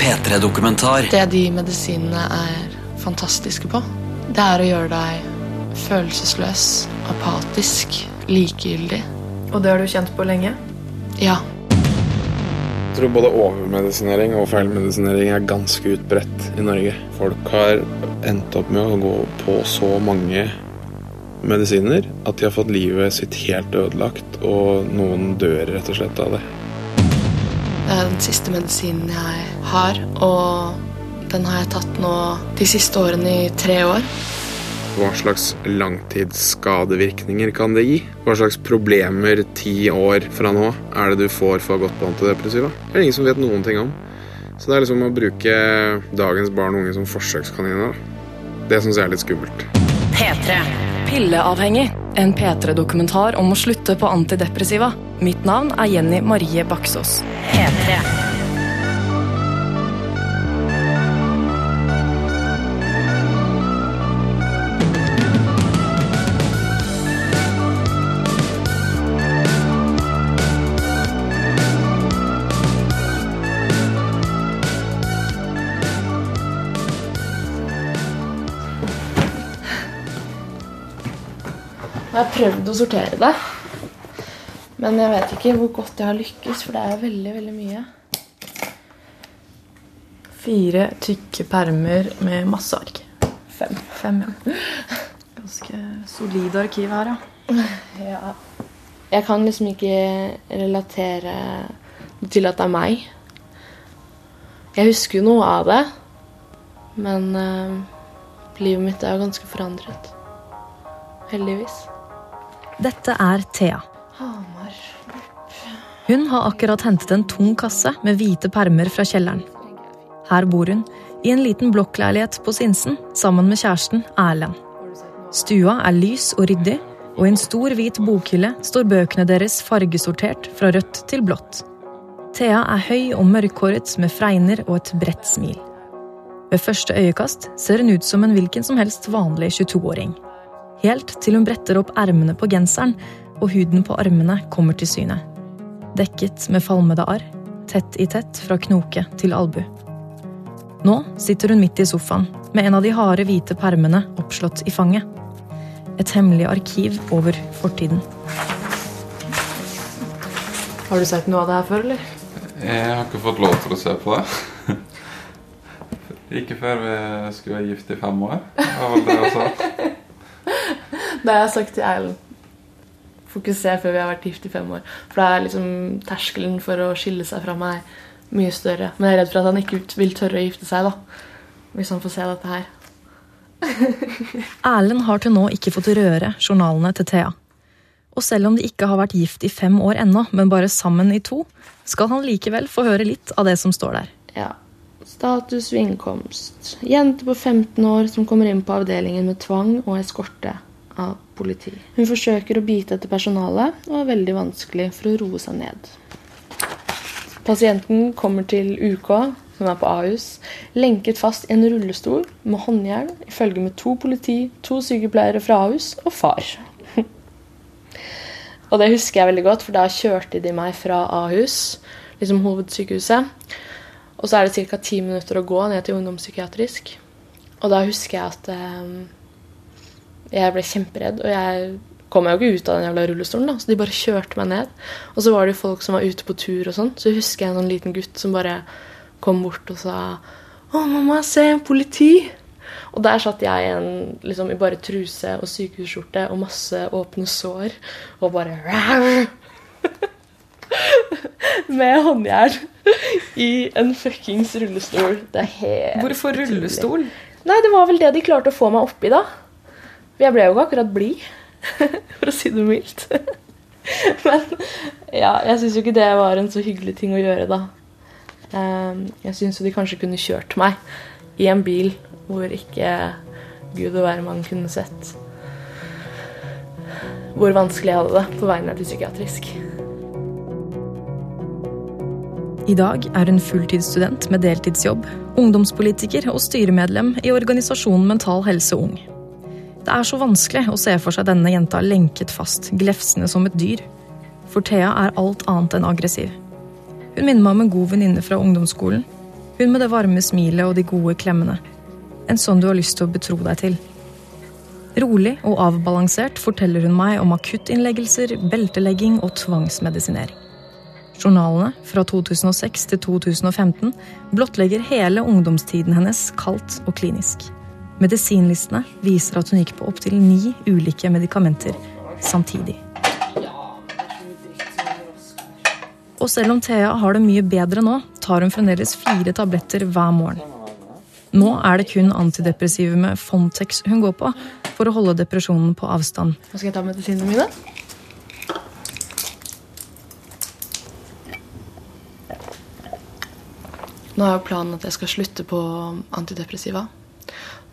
P3-dokumentar. Det de medisinene er fantastiske på, det er å gjøre deg følelsesløs, apatisk, likegyldig. Og det har du kjent på lenge? Ja. Jeg tror både overmedisinering og feilmedisinering er ganske utbredt i Norge. Folk har endt opp med å gå på så mange medisiner at de har fått livet sitt helt ødelagt, og noen dør rett og slett av det. Det er den siste medisinen jeg har, og den har jeg tatt nå de siste årene i tre år. Hva slags langtidsskadevirkninger kan det gi? Hva slags problemer ti år fra nå er det du får for å ha gått på antidepressiva? Det er ingen som vet noen ting om. Så det er liksom å bruke dagens barn og unge som forsøkskaniner. Det syns jeg er litt skummelt. P3. Pilleavhengig. En P3-dokumentar om å slutte på antidepressiva. Mitt navn er Jenny Marie Baksås. P3. Jeg har prøvd å sortere det, men jeg vet ikke hvor godt jeg har lykkes, for det er veldig, veldig mye. Fire tykke permer med masse ark. Fem. Fem, ja. Ganske solid arkiv her, ja. Ja. Jeg kan liksom ikke relatere til at det er meg. Jeg husker jo noe av det, men eh, livet mitt er jo ganske forandret. Heldigvis. Dette er Thea. Hun har akkurat hentet en tung kasse med hvite permer fra kjelleren. Her bor hun, i en liten blokkleilighet på Sinsen, sammen med kjæresten Erlend. Stua er lys og ryddig, og i en stor hvit bokhylle står bøkene deres fargesortert fra rødt til blått. Thea er høy og mørkhåret med fregner og et bredt smil. Ved første øyekast ser hun ut som en hvilken som helst vanlig 22-åring. Helt til hun bretter opp ermene på genseren, og huden på armene kommer til syne. Dekket med falmede arr, tett i tett fra knoke til albu. Nå sitter hun midt i sofaen, med en av de harde, hvite permene oppslått i fanget. Et hemmelig arkiv over fortiden. Har du sett noe av det her før, eller? Jeg har ikke fått lov til å se på det. Ikke før vi skulle være gift i fem år. Det var vel det jeg sa. Det har jeg sagt til Erlend. Fokuser før vi har vært gift i fem år. For da er liksom terskelen for å skille seg fra meg mye større. Men jeg er redd for at han ikke vil tørre å gifte seg, da. Hvis han får se dette her. Erlend har til nå ikke fått røre journalene til Thea. Og selv om de ikke har vært gift i fem år ennå, men bare sammen i to, skal han likevel få høre litt av det som står der. Ja. Status ved innkomst. Jente på 15 år som kommer inn på avdelingen med tvang og eskorte av politi. Hun forsøker å bite etter personalet og er veldig vanskelig for å roe seg ned. Pasienten kommer til UK, som er på Ahus, lenket fast i en rullestol med håndjern i følge med to politi, to sykepleiere fra Ahus og far. og det husker jeg veldig godt, for da kjørte de meg fra Ahus, liksom hovedsykehuset. Og så er det ca. ti minutter å gå ned til ungdomspsykiatrisk. Og da husker jeg at eh, jeg ble kjemperedd. Og jeg kom meg jo ikke ut av den jævla rullestolen, da, så de bare kjørte meg ned. Og så var det jo folk som var ute på tur og sånn, så husker jeg en sånn liten gutt som bare kom bort og sa Å, mamma, se, politi! Og der satt jeg igjen liksom, i bare truse og sykehusskjorte og masse åpne sår og bare Med håndjern i en fuckings rullestol. Det er helt Hvorfor utrolig. rullestol? Nei, det var vel det de klarte å få meg oppi, da. Jeg ble jo ikke akkurat blid, for å si det mildt. Men ja, jeg syns jo ikke det var en så hyggelig ting å gjøre, da. Ehm, Jeg syns jo de kanskje kunne kjørt meg i en bil hvor ikke Gud og hvermann kunne sett hvor vanskelig jeg hadde det på vei ned til psykiatrisk. I dag er hun fulltidsstudent med deltidsjobb, ungdomspolitiker og styremedlem i organisasjonen Mental Helse Ung. Det er så vanskelig å se for seg denne jenta lenket fast, glefsende som et dyr. For Thea er alt annet enn aggressiv. Hun minner meg om en god venninne fra ungdomsskolen. Hun med det varme smilet og de gode klemmene. En sånn du har lyst til å betro deg til. Rolig og avbalansert forteller hun meg om akuttinnleggelser, beltelegging og tvangsmedisinering. Journalene fra 2006 til 2015 blottlegger hele ungdomstiden hennes kaldt og klinisk. Medisinlistene viser at hun gikk på opptil ni ulike medikamenter samtidig. Og selv om Thea har det mye bedre nå, tar hun fremdeles fire tabletter hver morgen. Nå er det kun antidepressive med Fontex hun går på for å holde depresjonen på avstand. Nå skal jeg ta medisinene mine. Nå er jo planen at jeg skal slutte på antidepressiva.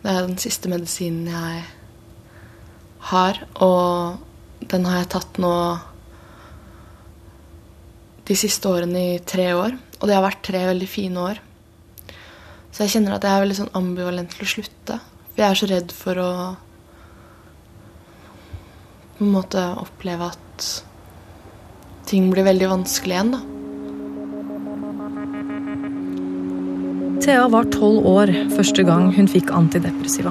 Det er den siste medisinen jeg har, og den har jeg tatt nå de siste årene i tre år. Og det har vært tre veldig fine år. Så jeg kjenner at jeg er veldig sånn ambivalent til å slutte. For jeg er så redd for å på en måte oppleve at ting blir veldig vanskelig igjen, da. Thea var tolv år første gang hun fikk antidepressiva.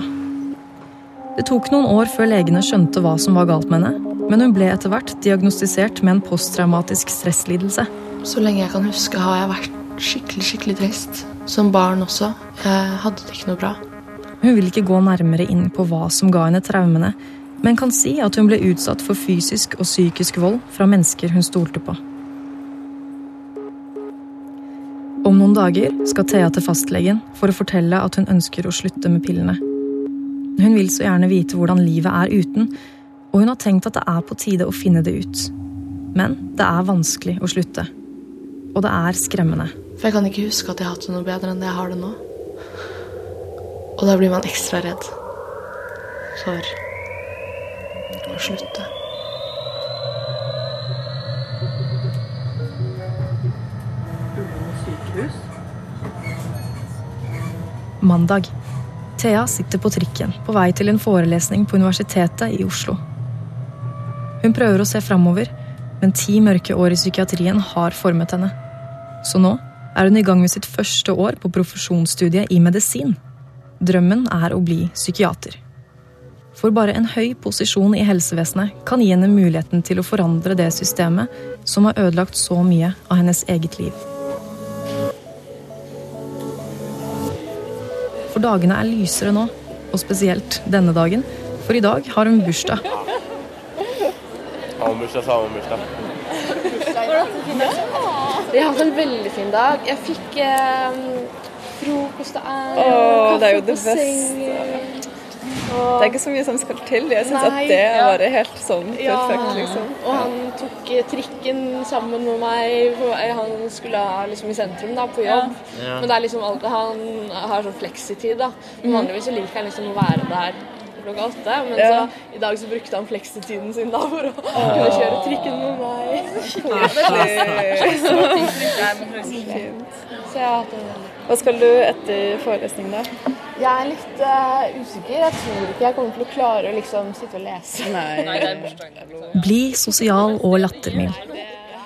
Det tok noen år før legene skjønte hva som var galt med henne, men hun ble etter hvert diagnostisert med en posttraumatisk stresslidelse. Så lenge jeg kan huske, har jeg vært skikkelig, skikkelig trist. Som barn også. Jeg hadde det ikke noe bra. Hun vil ikke gå nærmere inn på hva som ga henne traumene, men kan si at hun ble utsatt for fysisk og psykisk vold fra mennesker hun stolte på. Om noen dager skal Thea til fastlegen for å fortelle at hun ønsker å slutte med pillene. Hun vil så gjerne vite hvordan livet er uten, og hun har tenkt at det er på tide å finne det ut. Men det er vanskelig å slutte. Og det er skremmende. For jeg kan ikke huske at jeg har hatt det noe bedre enn det jeg har det nå. Og da blir man ekstra redd for å slutte. Mandag. Thea sitter på trikken på vei til en forelesning på Universitetet i Oslo. Hun prøver å se framover, men ti mørke år i psykiatrien har formet henne. Så nå er hun i gang med sitt første år på profesjonsstudiet i medisin. Drømmen er å bli psykiater. For bare en høy posisjon i helsevesenet kan gi henne muligheten til å forandre det systemet som har ødelagt så mye av hennes eget liv. For dagene er lysere nå, og spesielt denne dagen, for i dag har hun bursdag. Har hun bursdag, så har hun bursdag. Jeg har hatt en veldig fin dag. Jeg fikk eh, frokost og ære, Åh, det er jo kaffe det på sengen. Det er ikke så mye som skal til. Jeg syns at det ja. bare helt sånn perfekt, liksom. Og han tok eh, trikken sammen med meg. Eh, han skulle ha liksom i sentrum da, på jobb. Men det er liksom alltid, han har sånn fleksitid. da. Men vanligvis så liker han liksom å være der klokka åtte. Men Ja. så i dag så brukte han fleksitiden sin da for å kunne kjøre trikken med meg. Så jeg har hatt en Hva skal du etter forelesning, da? Jeg er litt uh, usikker. Jeg tror ikke jeg kommer til å klare å liksom sitte og lese. Nei. Bli sosial og lattermild.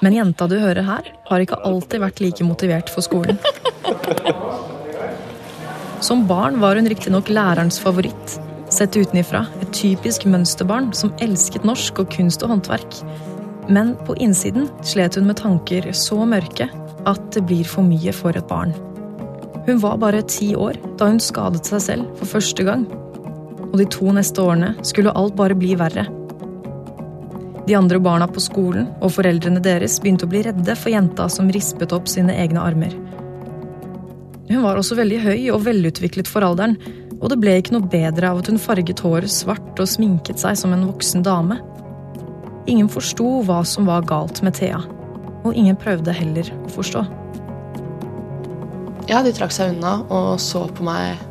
Men jenta du hører her, har ikke alltid vært like motivert for skolen. Som barn var hun riktignok lærerens favoritt. Sett utenifra et typisk mønsterbarn som elsket norsk og kunst og håndverk. Men på innsiden slet hun med tanker så mørke at det blir for mye for et barn. Hun var bare ti år da hun skadet seg selv for første gang. Og de to neste årene skulle alt bare bli verre. De andre barna på skolen og foreldrene deres begynte å bli redde for jenta som rispet opp sine egne armer. Hun var også veldig høy og velutviklet for alderen, og det ble ikke noe bedre av at hun farget håret svart og sminket seg som en voksen dame. Ingen forsto hva som var galt med Thea, og ingen prøvde heller å forstå. Ja, de trakk seg unna og så på meg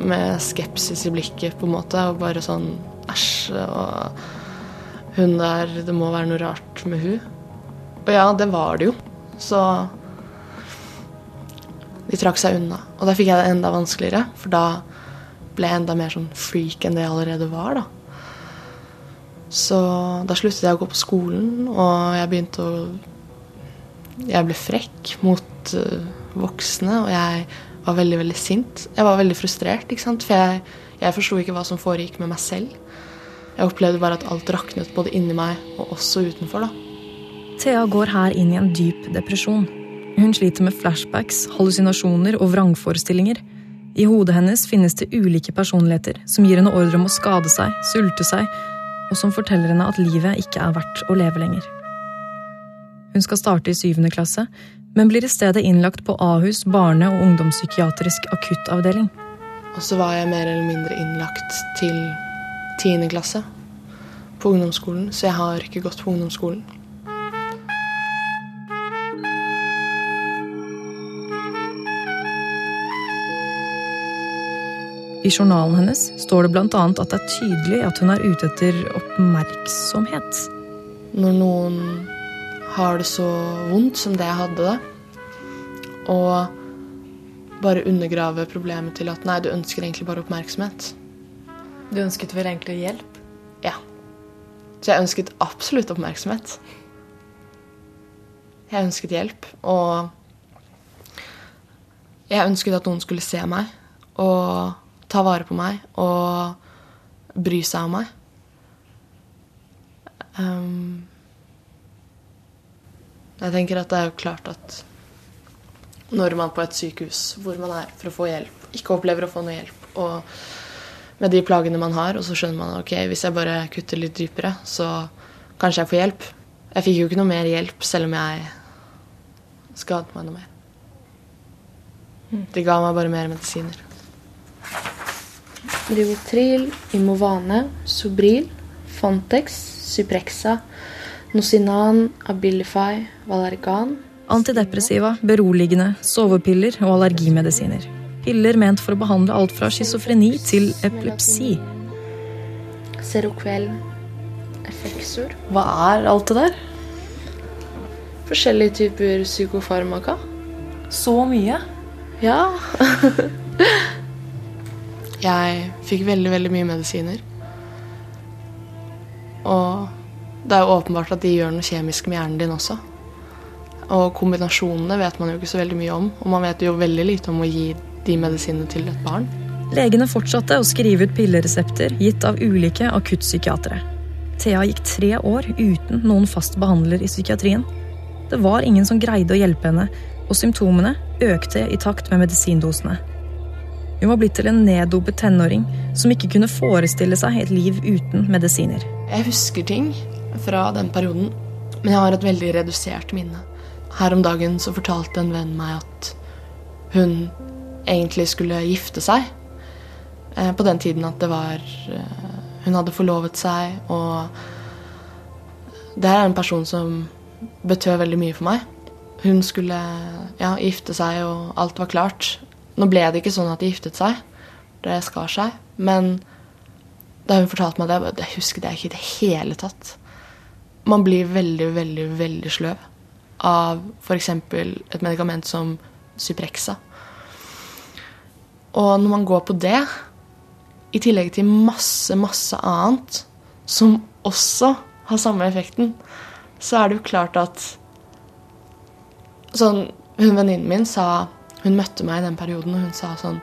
med skepsis i blikket, på en måte, og bare sånn æsj. Og hun der Det må være noe rart med hun. Og ja, det var det jo. Så de trakk seg unna. Og da fikk jeg det enda vanskeligere, for da ble enda mer sånn freak enn det jeg allerede var, da. Så da sluttet jeg å gå på skolen, og jeg begynte å Jeg ble frekk mot eh, voksne, og jeg var veldig, veldig sint. Jeg var veldig frustrert, ikke sant. For jeg, jeg forsto ikke hva som foregikk med meg selv. Jeg opplevde bare at alt raknet både inni meg og også utenfor, da. Thea går her inn i en dyp depresjon. Hun sliter med flashbacks, hallusinasjoner og vrangforestillinger. I hodet hennes finnes det ulike personligheter som gir henne ordre om å skade seg, sulte seg, og som forteller henne at livet ikke er verdt å leve lenger. Hun skal starte i syvende klasse, men blir i stedet innlagt på Ahus barne- og ungdomspsykiatrisk akuttavdeling. Og så var jeg mer eller mindre innlagt til tiende klasse på ungdomsskolen, så jeg har ikke gått på ungdomsskolen. I journalen hennes står det bl.a. at det er tydelig at hun er ute etter oppmerksomhet. Når noen har det så vondt som det jeg hadde det, og bare undergrave problemet til at nei, du ønsker egentlig bare oppmerksomhet. Du ønsket vel egentlig hjelp? Ja. Så jeg ønsket absolutt oppmerksomhet. Jeg ønsket hjelp, og jeg ønsket at noen skulle se meg og ta vare på meg og bry seg om meg. Um, jeg tenker at det er jo klart at når man på et sykehus hvor man er for å få hjelp, ikke opplever å få noe hjelp, og med de plagene man har, og så skjønner man ok, hvis jeg bare kutter litt dypere, så kanskje jeg får hjelp. Jeg fikk jo ikke noe mer hjelp selv om jeg skadet meg noe mer. De ga meg bare mer medisiner. Rivotril, Imovane, Sobril, Fontex, Suprexa, Nocinan, Abilify, Valergan. Antidepressiva, beroligende, sovepiller og allergimedisiner. Piller ment for å behandle alt fra schizofreni til epilepsi. Seroquel, Effexor. Hva er alt det der? Forskjellige typer psykofarmaka. Så mye? Ja. jeg fikk veldig, veldig mye medisiner. Og det er jo åpenbart at de gjør noe kjemisk med hjernen din også. Og kombinasjonene vet man jo ikke så veldig mye om. Og man vet jo veldig lite om å gi de medisinene til et barn. Legene fortsatte å skrive ut pilleresepter gitt av ulike akuttpsykiatere. Thea gikk tre år uten noen fast behandler i psykiatrien. Det var ingen som greide å hjelpe henne, og symptomene økte i takt med medisindosene. Hun var blitt til en neddopet tenåring som ikke kunne forestille seg et liv uten medisiner. Jeg husker ting fra den perioden, men jeg har et veldig redusert minne. Her om dagen så fortalte en venn meg at hun egentlig skulle gifte seg. Eh, på den tiden at det var eh, Hun hadde forlovet seg, og det er en person som betød veldig mye for meg. Hun skulle ja, gifte seg, og alt var klart. Nå ble det ikke sånn at de giftet seg. Det skar seg. Men da hun fortalte meg det, det husket jeg ikke i det hele tatt. Man blir veldig, veldig, veldig sløv av f.eks. et medikament som Suprexa. Og når man går på det, i tillegg til masse, masse annet som også har samme effekten, så er det jo klart at sånn, Hun venninnen min sa Hun møtte meg i den perioden, og hun sa sånn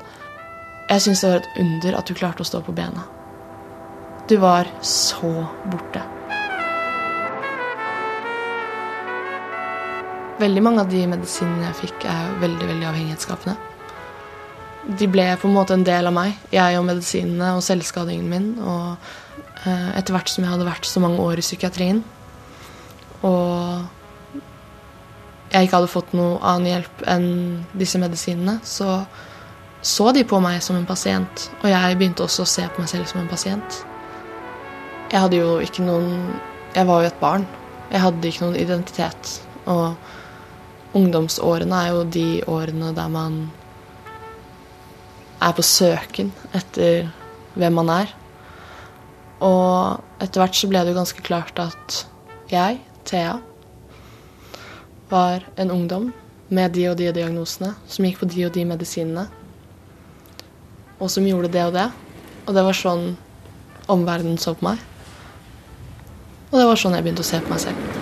Jeg syns det var et under at du klarte å stå på bena. Du var så borte. Veldig mange av de medisinene jeg fikk, er veldig veldig avhengighetsskapende. De ble på en måte en del av meg, jeg og medisinene og selvskadingen min. Og eh, etter hvert som jeg hadde vært så mange år i psykiatrien, og jeg ikke hadde fått noe annen hjelp enn disse medisinene, så så de på meg som en pasient, og jeg begynte også å se på meg selv som en pasient. Jeg hadde jo ikke noen Jeg var jo et barn. Jeg hadde ikke noen identitet. Og ungdomsårene er jo de årene der man er på søken etter hvem man er. Og etter hvert så ble det jo ganske klart at jeg, Thea, var en ungdom med de og de diagnosene, som gikk på de og de medisinene, og som gjorde det og det. Og det var sånn omverdenen så på meg. Og det var sånn jeg begynte å se på meg selv.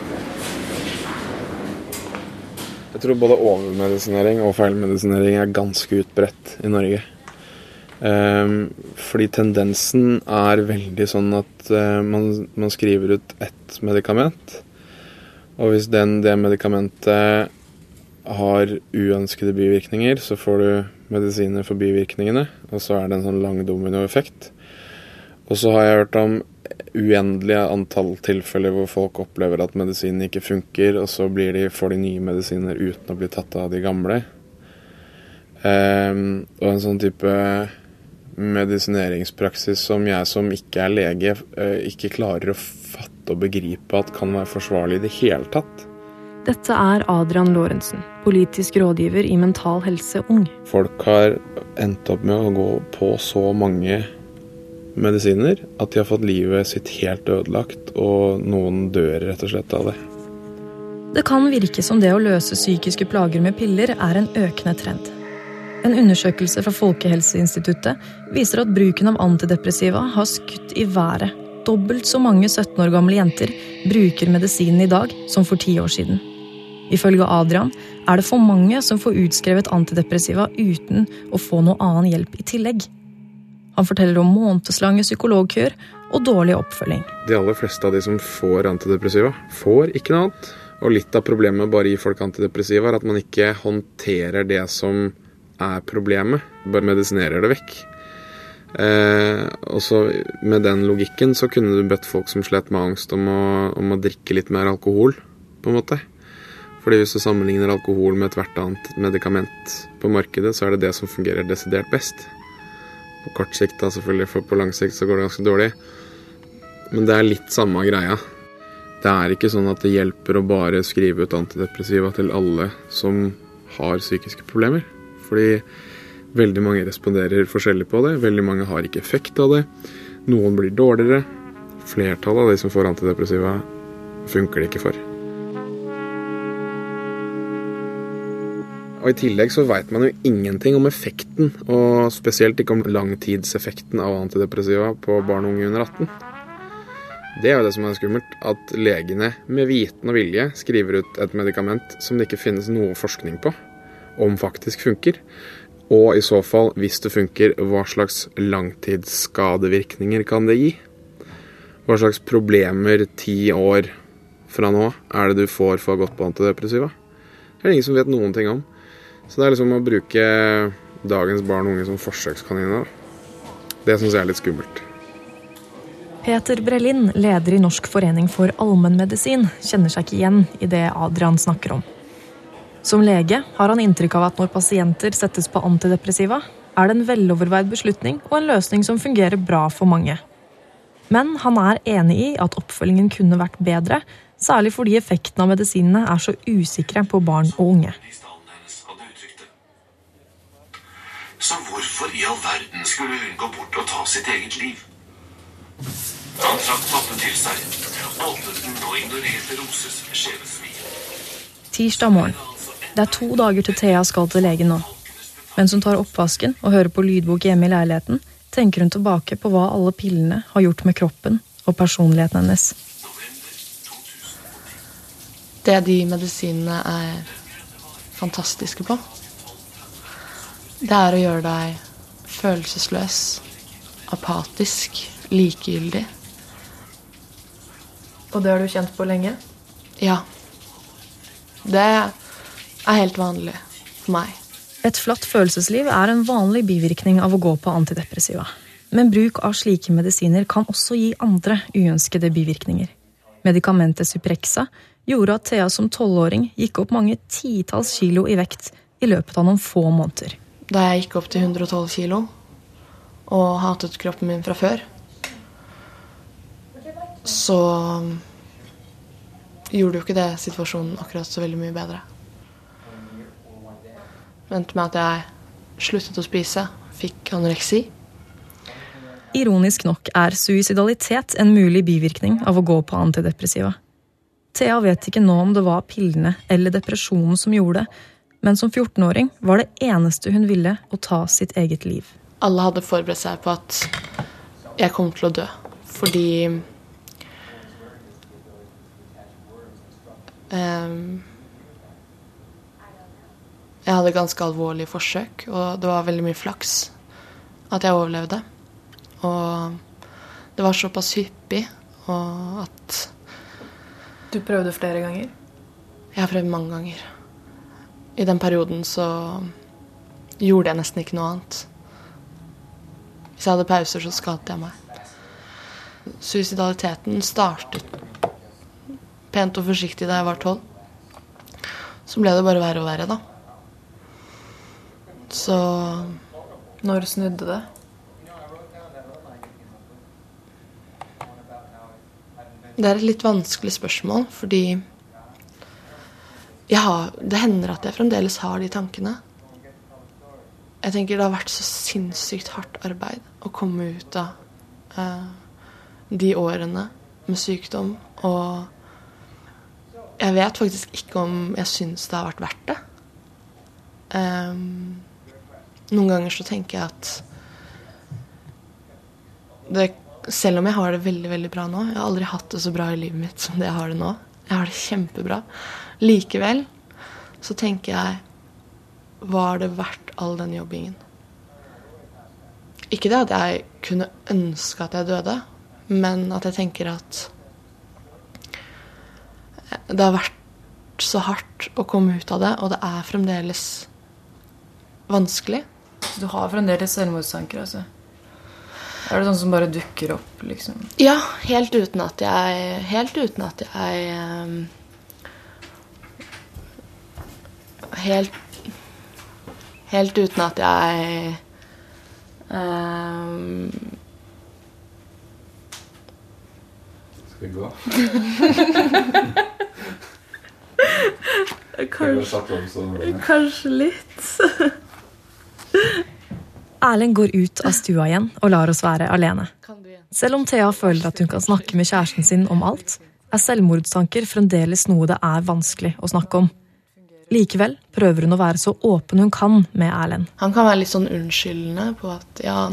Jeg tror både overmedisinering og feilmedisinering er ganske utbredt i Norge. Um, fordi tendensen er veldig sånn at uh, man, man, skriver ut ett medikament. Og hvis den, det medikamentet har uønskede bivirkninger, så får du medisiner for bivirkningene. Og så er det en sånn lang dominoeffekt. Og så har jeg hørt om uendelige antall tilfeller hvor folk opplever at medisinen ikke funker, og så de, får de nye medisiner uten å bli tatt av de gamle. Um, og en sånn type medisineringspraksis som jeg som ikke er lege, uh, ikke klarer å fatte og begripe at kan være forsvarlig i det hele tatt. Dette er Adrian Lorentzen, politisk rådgiver i Mental Helse Ung. Folk har endt opp med å gå på så mange medisiner at de har fått livet sitt helt ødelagt, og noen dør rett og slett av det. Det kan virke som det å løse psykiske plager med piller er en økende trend. En undersøkelse fra Folkehelseinstituttet viser at bruken av antidepressiva har skutt i været. Dobbelt så mange 17 år gamle jenter bruker medisinen i dag som for ti år siden. Ifølge Adrian er det for mange som får utskrevet antidepressiva uten å få noe annen hjelp i tillegg. Han forteller om månedslange psykologkøer og dårlig oppfølging. De aller fleste av de som får antidepressiva, får ikke noe annet. Og litt av problemet med å bare gi folk antidepressiva er at man ikke håndterer det som er problemet. Bare medisinerer det vekk. Eh, og så Med den logikken så kunne du bedt folk som slet med angst, om å, om å drikke litt mer alkohol, på en måte. Fordi hvis du sammenligner alkohol med ethvert annet medikament på markedet, så er det det som fungerer desidert best. På kort sikt, da selvfølgelig, for på lang sikt så går det ganske dårlig. Men det er litt samme greia. Det er ikke sånn at det hjelper å bare skrive ut antidepressiva til alle som har psykiske problemer. Fordi veldig mange responderer forskjellig på det. Veldig mange har ikke effekt av det. Noen blir dårligere. Flertallet av de som får antidepressiva, funker det ikke for. Og I tillegg så veit man jo ingenting om effekten, og spesielt ikke om langtidseffekten av antidepressiva på barn og unge under 18. Det er jo det som er skummelt, at legene med viten og vilje skriver ut et medikament som det ikke finnes noe forskning på om faktisk funker. Og i så fall, hvis det funker, hva slags langtidsskadevirkninger kan det gi? Hva slags problemer ti år fra nå er det du får for å ha gått på antidepressiva? Det er det ingen som vet noen ting om. Så det er liksom å bruke dagens barn og unge som forsøkskaniner. Det syns jeg er litt skummelt. Peter Brelin, leder i Norsk forening for allmennmedisin, kjenner seg ikke igjen i det Adrian snakker om. Som lege har han inntrykk av at når pasienter settes på antidepressiva, er det en veloverveid beslutning og en løsning som fungerer bra for mange. Men han er enig i at oppfølgingen kunne vært bedre, særlig fordi effekten av medisinene er så usikre på barn og unge. Så hvorfor i all verden skulle hun gå bort og ta sitt eget liv? Han trakk pappen til seg, åpnet den og ignorerte Roses sjelesvie. Tirsdag morgen. Det er to dager til Thea skal til legen nå. Mens hun tar oppvasken og hører på lydbok hjemme i leiligheten, tenker hun tilbake på hva alle pillene har gjort med kroppen og personligheten hennes. Det de medisinene er fantastiske på, det er å gjøre deg følelsesløs, apatisk, likegyldig. Og det har du kjent på lenge? Ja. Det er helt vanlig for meg. Et flatt følelsesliv er en vanlig bivirkning av å gå på antidepressiva. Men bruk av slike medisiner kan også gi andre uønskede bivirkninger. Medikamentet Suprexa gjorde at Thea som tolvåring gikk opp mange titalls kilo i vekt i løpet av noen få måneder da jeg gikk opp til 112 kilo og hatet kroppen min fra før, så gjorde jo ikke det situasjonen akkurat så veldig mye bedre. Endte med at jeg sluttet å spise, fikk anoreksi. Ironisk nok er suicidalitet en mulig bivirkning av å gå på antidepressiva. Thea vet ikke nå om det var pillene eller depresjonen som gjorde det, men som 14-åring var det eneste hun ville å ta sitt eget liv. Alle hadde forberedt seg på at jeg kom til å dø. Fordi um, Jeg hadde ganske alvorlige forsøk, og det var veldig mye flaks at jeg overlevde. Og det var såpass hyppig og at Du prøvde flere ganger? Jeg har prøvd mange ganger. I den perioden så gjorde jeg nesten ikke noe annet. Hvis jeg hadde pauser, så skadet jeg meg. Suicidaliteten startet pent og forsiktig da jeg var tolv. Så ble det bare verre og verre, da. Så Når snudde det? Det er et litt vanskelig spørsmål, fordi har, det hender at jeg fremdeles har de tankene. Jeg tenker det har vært så sinnssykt hardt arbeid å komme ut av eh, de årene med sykdom. Og jeg vet faktisk ikke om jeg syns det har vært verdt det. Um, noen ganger så tenker jeg at det, selv om jeg har det veldig veldig bra nå Jeg har aldri hatt det så bra i livet mitt som det jeg har det nå. Jeg har det kjempebra. Likevel så tenker jeg Var det verdt all den jobbingen? Ikke det at jeg kunne ønske at jeg døde, men at jeg tenker at det har vært så hardt å komme ut av det, og det er fremdeles vanskelig. Du har fremdeles selvmordstanker, altså? Er det sånn som bare dukker opp, liksom? Ja, helt uten at jeg Helt uten at jeg um, Helt Helt uten at jeg um, Skal vi gå? Kanskje, kanskje litt. Erlend går ut av stua igjen og lar oss være alene. Selv om Thea føler at hun kan snakke med kjæresten sin om alt, er selvmordstanker fremdeles noe det er vanskelig å snakke om. Likevel prøver hun å være så åpen hun kan med Erlend. Han kan være litt sånn unnskyldende på at ja,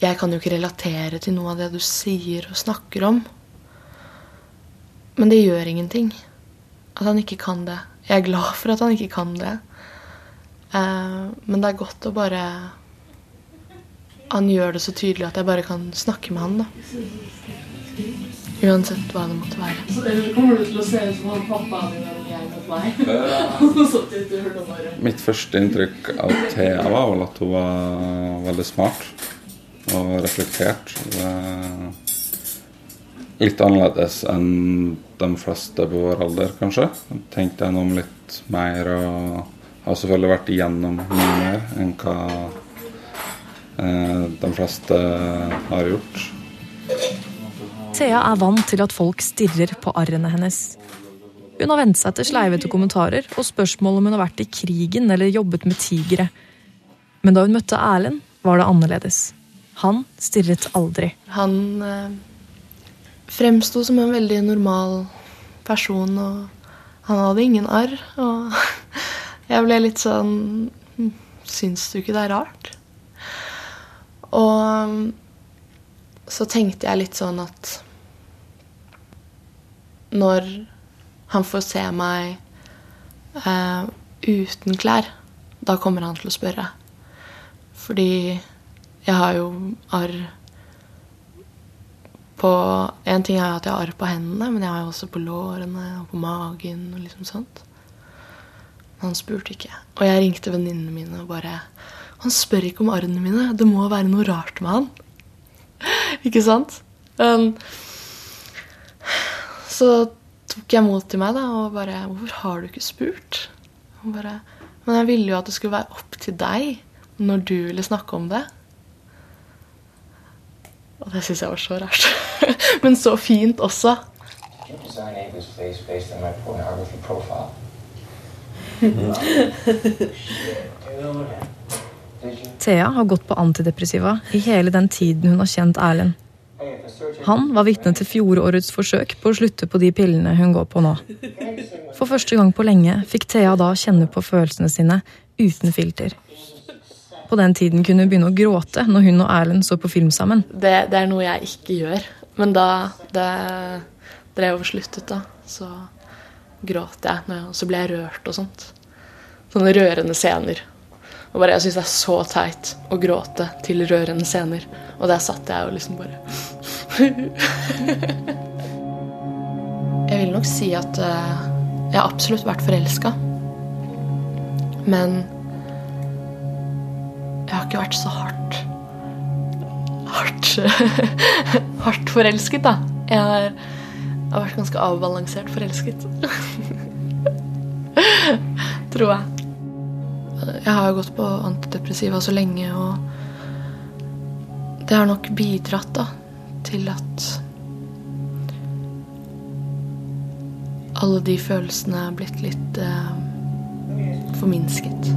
jeg kan jo ikke relatere til noe av det du sier og snakker om. Men det gjør ingenting at han ikke kan det. Jeg er glad for at han ikke kan det. Eh, men det er godt å bare Han gjør det så tydelig at jeg bare kan snakke med han, da. Uansett hva det måtte være. Så kommer du til å se ut som han pappaen din eller jeg mot meg? Mitt første inntrykk av Thea var vel at hun var veldig smart og reflektert. Litt annerledes enn de fleste på vår alder, kanskje. Tenkte jeg om litt mer og har selvfølgelig vært igjennom mye mer enn hva eh, de fleste har gjort. Thea er vant til at folk stirrer på arrene hennes. Hun har vent seg til sleivete kommentarer og spørsmål om hun har vært i krigen eller jobbet med tigre. Men da hun møtte Erlend, var det annerledes. Han stirret aldri. Han eh, fremsto som en veldig normal person, og han hadde ingen arr. Og jeg ble litt sånn «Hm, Syns du ikke det er rart? Og så tenkte jeg litt sånn at når han får se meg eh, uten klær, da kommer han til å spørre. Fordi jeg har jo arr på En ting er at jeg har arr på hendene, men jeg har jo også på lårene og på magen og liksom sånt. Men han spurte ikke. Og jeg ringte venninnene mine og bare Han spør ikke om arrene mine. Det må være noe rart med han. ikke sant? Um, så tok jeg mot til meg da, og bare 'Hvorfor har du ikke spurt?' Og bare, Men jeg ville jo at det skulle være opp til deg når du ville snakke om det. Og det syns jeg var så rart. Men så fint også. design Ava's face based on my pornography profile? Thea har gått på antidepressiva i hele den tiden hun har kjent Erlend. Han var vitne til fjorårets forsøk på å slutte på de pillene hun går på nå. For første gang på lenge fikk Thea da kjenne på følelsene sine uten filter. På den tiden kunne hun begynne å gråte når hun og Erlend så på film sammen. Det, det er noe jeg ikke gjør. Men da det drev og sluttet, da, så gråt jeg. Og så ble jeg rørt og sånt. sånne rørende scener. Og bare, Jeg syns det er så teit å gråte til rørende scener. Og der satt jeg og liksom bare Jeg vil nok si at eh, jeg har absolutt vært forelska. Men jeg har ikke vært så hardt Hardt Hardt forelsket, da. Jeg har, jeg har vært ganske avbalansert forelsket. Tror jeg. Jeg har jo gått på antidepressiva så lenge, og det har nok bidratt da, til at alle de følelsene er blitt litt eh, forminsket.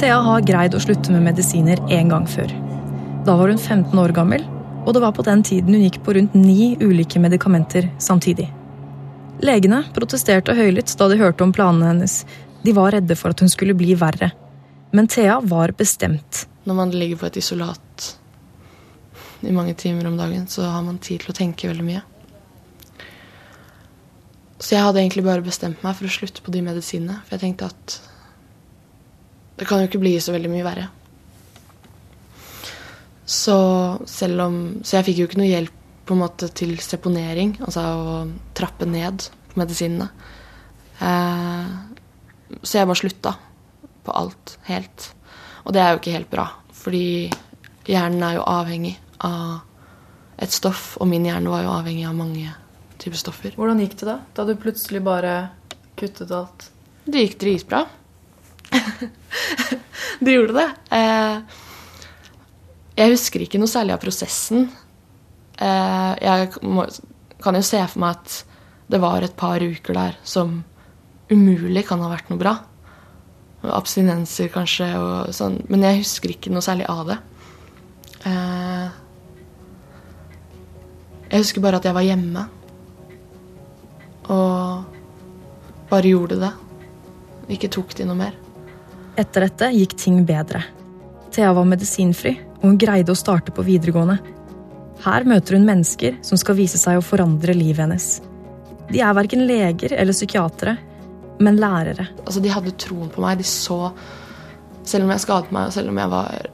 Thea har greid å slutte med medisiner én gang før. Da var hun 15 år gammel, og det var på den tiden hun gikk på rundt ni ulike medikamenter samtidig. Legene protesterte høylytt da de hørte om planene hennes. De var redde for at hun skulle bli verre. Men Thea var bestemt. Når man ligger på et isolat i mange timer om dagen, så har man tid til å tenke veldig mye. Så jeg hadde egentlig bare bestemt meg for å slutte på de medisinene. For jeg tenkte at det kan jo ikke bli så veldig mye verre. Så om Så jeg fikk jo ikke noe hjelp på en måte til seponering, altså å trappe ned på medisinene. Eh, så jeg bare slutta på alt helt. Og det er jo ikke helt bra, fordi hjernen er jo avhengig av et stoff, og min hjerne var jo avhengig av mange typer stoffer. Hvordan gikk det da? Da du plutselig bare kuttet alt? Det gikk dritbra. det gjorde det. Eh, jeg husker ikke noe særlig av prosessen. Eh, jeg kan jo se for meg at det var et par uker der som umulig kan ha vært noe bra. Abstinenser kanskje og sånn. Men jeg husker ikke noe særlig av det. Eh, jeg husker bare at jeg var hjemme. Og bare gjorde det. Ikke tok de noe mer. Etter dette gikk ting bedre. Thea var medisinfri, og hun greide å starte på videregående. Her møter hun mennesker som skal vise seg å forandre livet hennes. De er verken leger eller psykiatere, men lærere. Altså, de hadde troen på meg. De så Selv om jeg skadet meg, selv om jeg var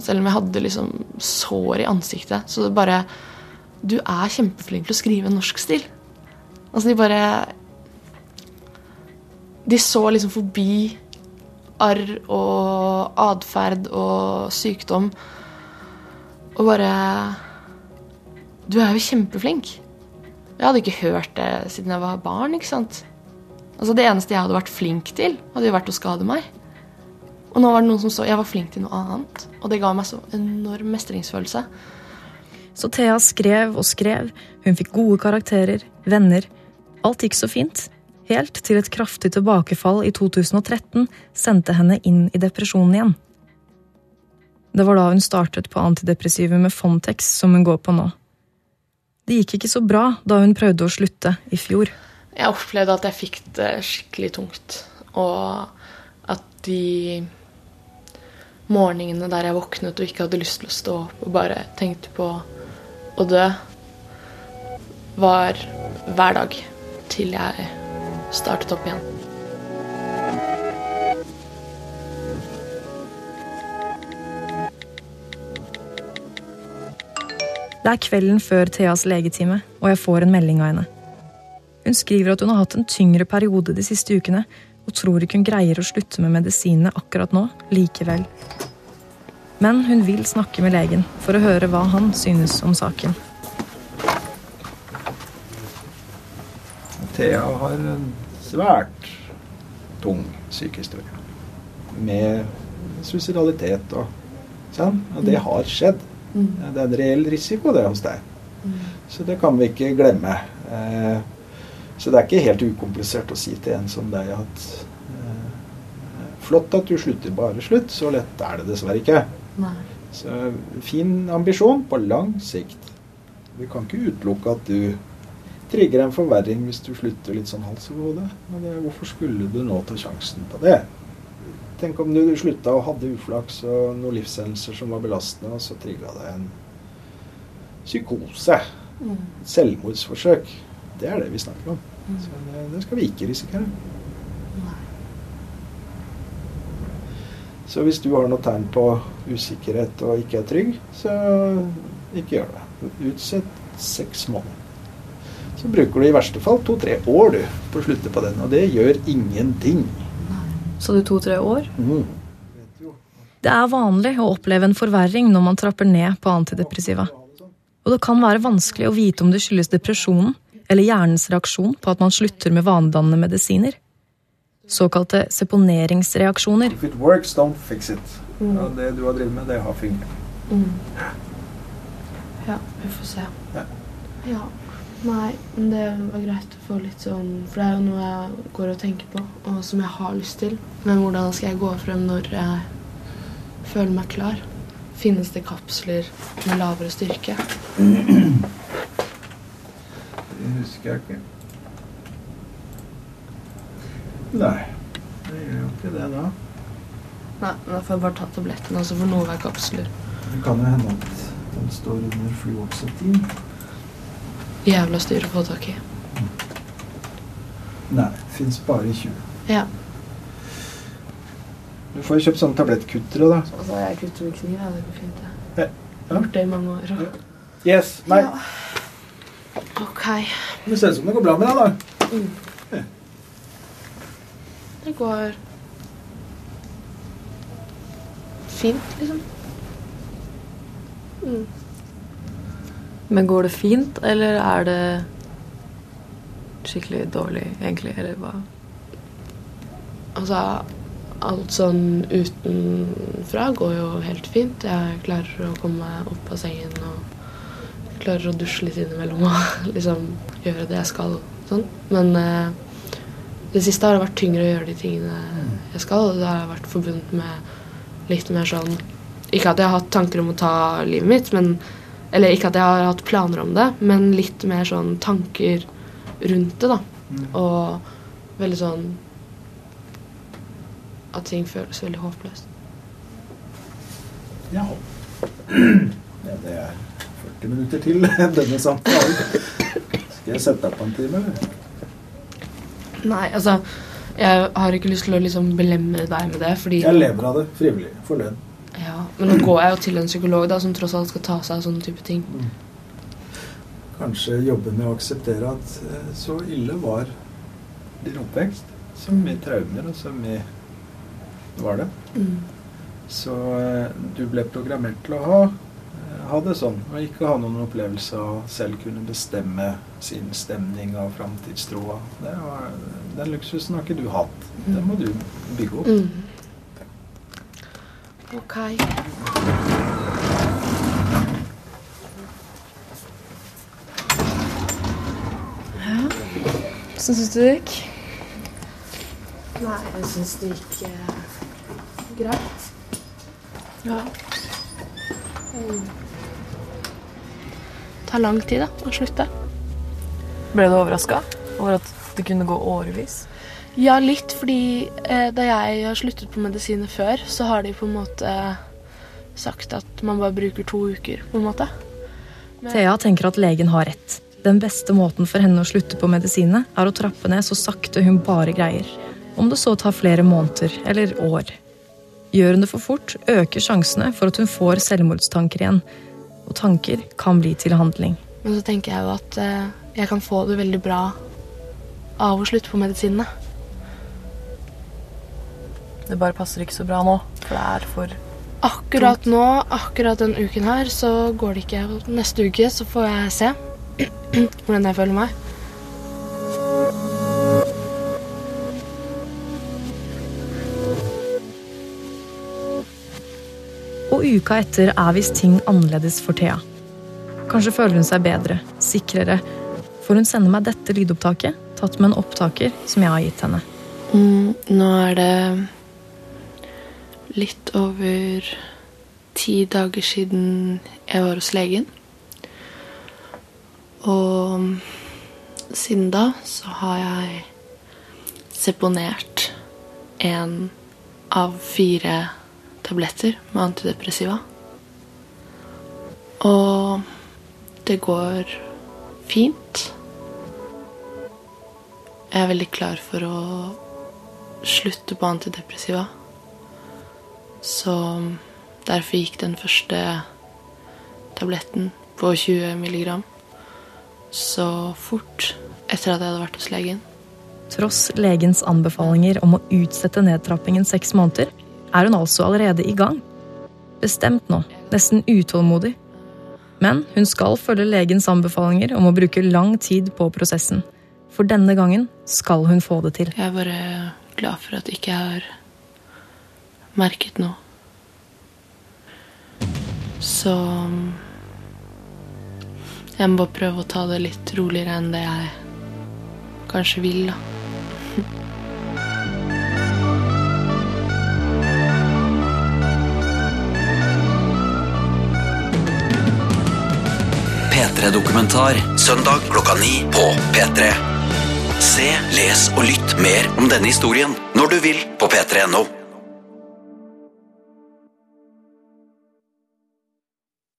Selv om jeg hadde liksom sår i ansiktet, så det bare Du er kjempeflink til å skrive norsk stil. Altså, de bare De så liksom forbi arr og atferd og sykdom og bare Du er jo kjempeflink. Jeg hadde ikke hørt det siden jeg var barn. ikke sant? Altså Det eneste jeg hadde vært flink til, hadde jo vært å skade meg. Og nå var det noen som så jeg var flink til noe annet. Og det ga meg så enorm mestringsfølelse. Så Thea skrev og skrev. Hun fikk gode karakterer, venner. Alt gikk så fint. Helt til et kraftig tilbakefall i 2013 sendte henne inn i depresjonen igjen. Det var da hun startet på antidepressivet med Fontex, som hun går på nå. Det gikk ikke så bra da hun prøvde å slutte i fjor. Jeg opplevde at jeg fikk det skikkelig tungt. Og at de morgenene der jeg våknet og ikke hadde lyst til å stå opp og bare tenkte på å dø, var hver dag til jeg startet opp igjen. Det er kvelden før Theas legetime, og jeg får en melding av henne. Hun skriver at hun har hatt en tyngre periode de siste ukene, og tror ikke hun greier å slutte med medisinene akkurat nå likevel. Men hun vil snakke med legen for å høre hva han synes om saken. Thea har en svært tung sykehistorie. Med suicidalitet og sånn. Og det har skjedd. Det er en reell risiko det hos deg. Så det kan vi ikke glemme. Eh, så det er ikke helt ukomplisert å si til en som deg at eh, Flott at du slutter, bare slutt. Så lett er det dessverre ikke. Nei. Så fin ambisjon på lang sikt. Vi kan ikke utelukke at du trigger en forverring hvis du slutter litt sånn hals over hodet. Men det, hvorfor skulle du nå ta sjansen på det? Tenk om du slutta og hadde uflaks og noen livshendelser som var belastende, og så trigga det en psykose. Mm. Selvmordsforsøk. Det er det vi snakker om. Så det, det skal vi ikke risikere. Så hvis du har noe tegn på usikkerhet og ikke er trygg, så ikke gjør det. Utsett seks måneder. Så bruker du i verste fall to-tre år du, på å slutte på den, og det gjør ingenting. Så du to-tre år? Mm. Det er vanlig å oppleve en forverring når man trapper ned på antidepressiva. Og det kan være vanskelig å vite om det skyldes depresjonen eller hjernens reaksjon på at man slutter med vanedannende medisiner. Såkalte seponeringsreaksjoner. If it works, don't fix it. Mm. Ja, det du har drevet med, det har fungert. Mm. Ja, vi får se. Ja. Ja. Nei, men det var greit å få litt sånn For det er jo noe jeg går og tenker på, og som jeg har lyst til. Men hvordan skal jeg gå frem når jeg føler meg klar? Finnes det kapsler med lavere styrke? Det husker jeg ikke. Nei, det gjør jo ikke det da. Nei, men da får jeg bare ta tabletten, og så får noe være kapsler. Det kan jo hende at den står under fluoxetin. Jævla styr å få tak i. Nei, fins bare i 20. Ja. Du får jo kjøpt sånne tablettkuttere, da. Altså, jeg kutter med kniv, ja, det går fint. det. Jeg har gjort det i mange år. Yes, nei. Ok. Det ser ut som det går bra med deg, da. Det går fint, liksom. Mm. Men går det fint, eller er det skikkelig dårlig, egentlig? Eller hva? Altså, alt sånn utenfra går jo helt fint. Jeg klarer å komme meg opp av sengen og klarer å dusje litt innimellom og liksom gjøre det jeg skal. Sånn. Men eh, det siste har det vært tyngre å gjøre de tingene jeg skal, og det har vært forbundet med litt mer sånn Ikke at jeg har hatt tanker om å ta livet mitt, men Eller ikke at jeg har hatt planer om det, men litt mer sånn tanker rundt det, da. Og veldig sånn At ting føles veldig håpløst. Ja. ja. Det er 40 minutter til denne samtalen. Skal jeg sette deg på en time, eller? Nei, altså Jeg har ikke lyst til å liksom belemre deg med det, fordi Jeg lever av det frivillig. For lønn. Men nå går jeg jo til en psykolog da, som tross alt skal ta seg av sånne type ting. Kanskje jobbe med å akseptere at eh, så ille var din oppvekst. Så mye traumer, og så mye var det. Mm. Så eh, du ble programmert til å ha, eh, ha det sånn, og ikke ha noen opplevelse av selv kunne bestemme sin stemning og framtidstroa. Den luksusen har ikke du hatt. Den må du bygge opp. Mm. Ok. Ja. Hvordan syns du det gikk? Nei, jeg syns det gikk eh, greit. Ja. Mm. Det tar lang tid da, å slutte. Ble du overraska over at det kunne gå årevis? Ja, litt, fordi eh, da jeg har sluttet på medisiner før, så har de på en måte sagt at man bare bruker to uker, på en måte. Thea tenker at legen har rett. Den beste måten for henne å slutte på medisinene er å trappe ned så sakte hun bare greier. Om det så tar flere måneder eller år. Gjør hun det for fort, øker sjansene for at hun får selvmordstanker igjen. Og tanker kan bli til handling. Men så tenker jeg jo at eh, jeg kan få det veldig bra av å slutte på medisinene. Det bare passer ikke så bra nå, for det er for Akkurat nå, akkurat den uken her, så går det ikke. Neste uke så får jeg se hvordan jeg føler meg. Og uka etter er visst ting annerledes for Thea. Kanskje føler hun seg bedre, sikrere. For hun sender meg dette lydopptaket, tatt med en opptaker som jeg har gitt henne. Mm, nå er det litt over ti dager siden jeg var hos legen. Og siden da så har jeg seponert en av fire tabletter med antidepressiva. Og det går fint. Jeg er veldig klar for å slutte på antidepressiva. Så derfor gikk den første tabletten på 20 milligram så fort etter at jeg hadde vært hos legen. Tross legens anbefalinger om å utsette nedtrappingen seks måneder, er hun altså allerede i gang. Bestemt nå, nesten utålmodig. Men hun skal følge legens anbefalinger om å bruke lang tid på prosessen. For denne gangen skal hun få det til. Jeg er bare glad for at jeg ikke har merket nå. Så jeg må bare prøve å ta det litt roligere enn det jeg kanskje vil, da. P3-dokumentar søndag klokka ni på P3. Se, les og lytt mer om denne historien når du vil på p3.no.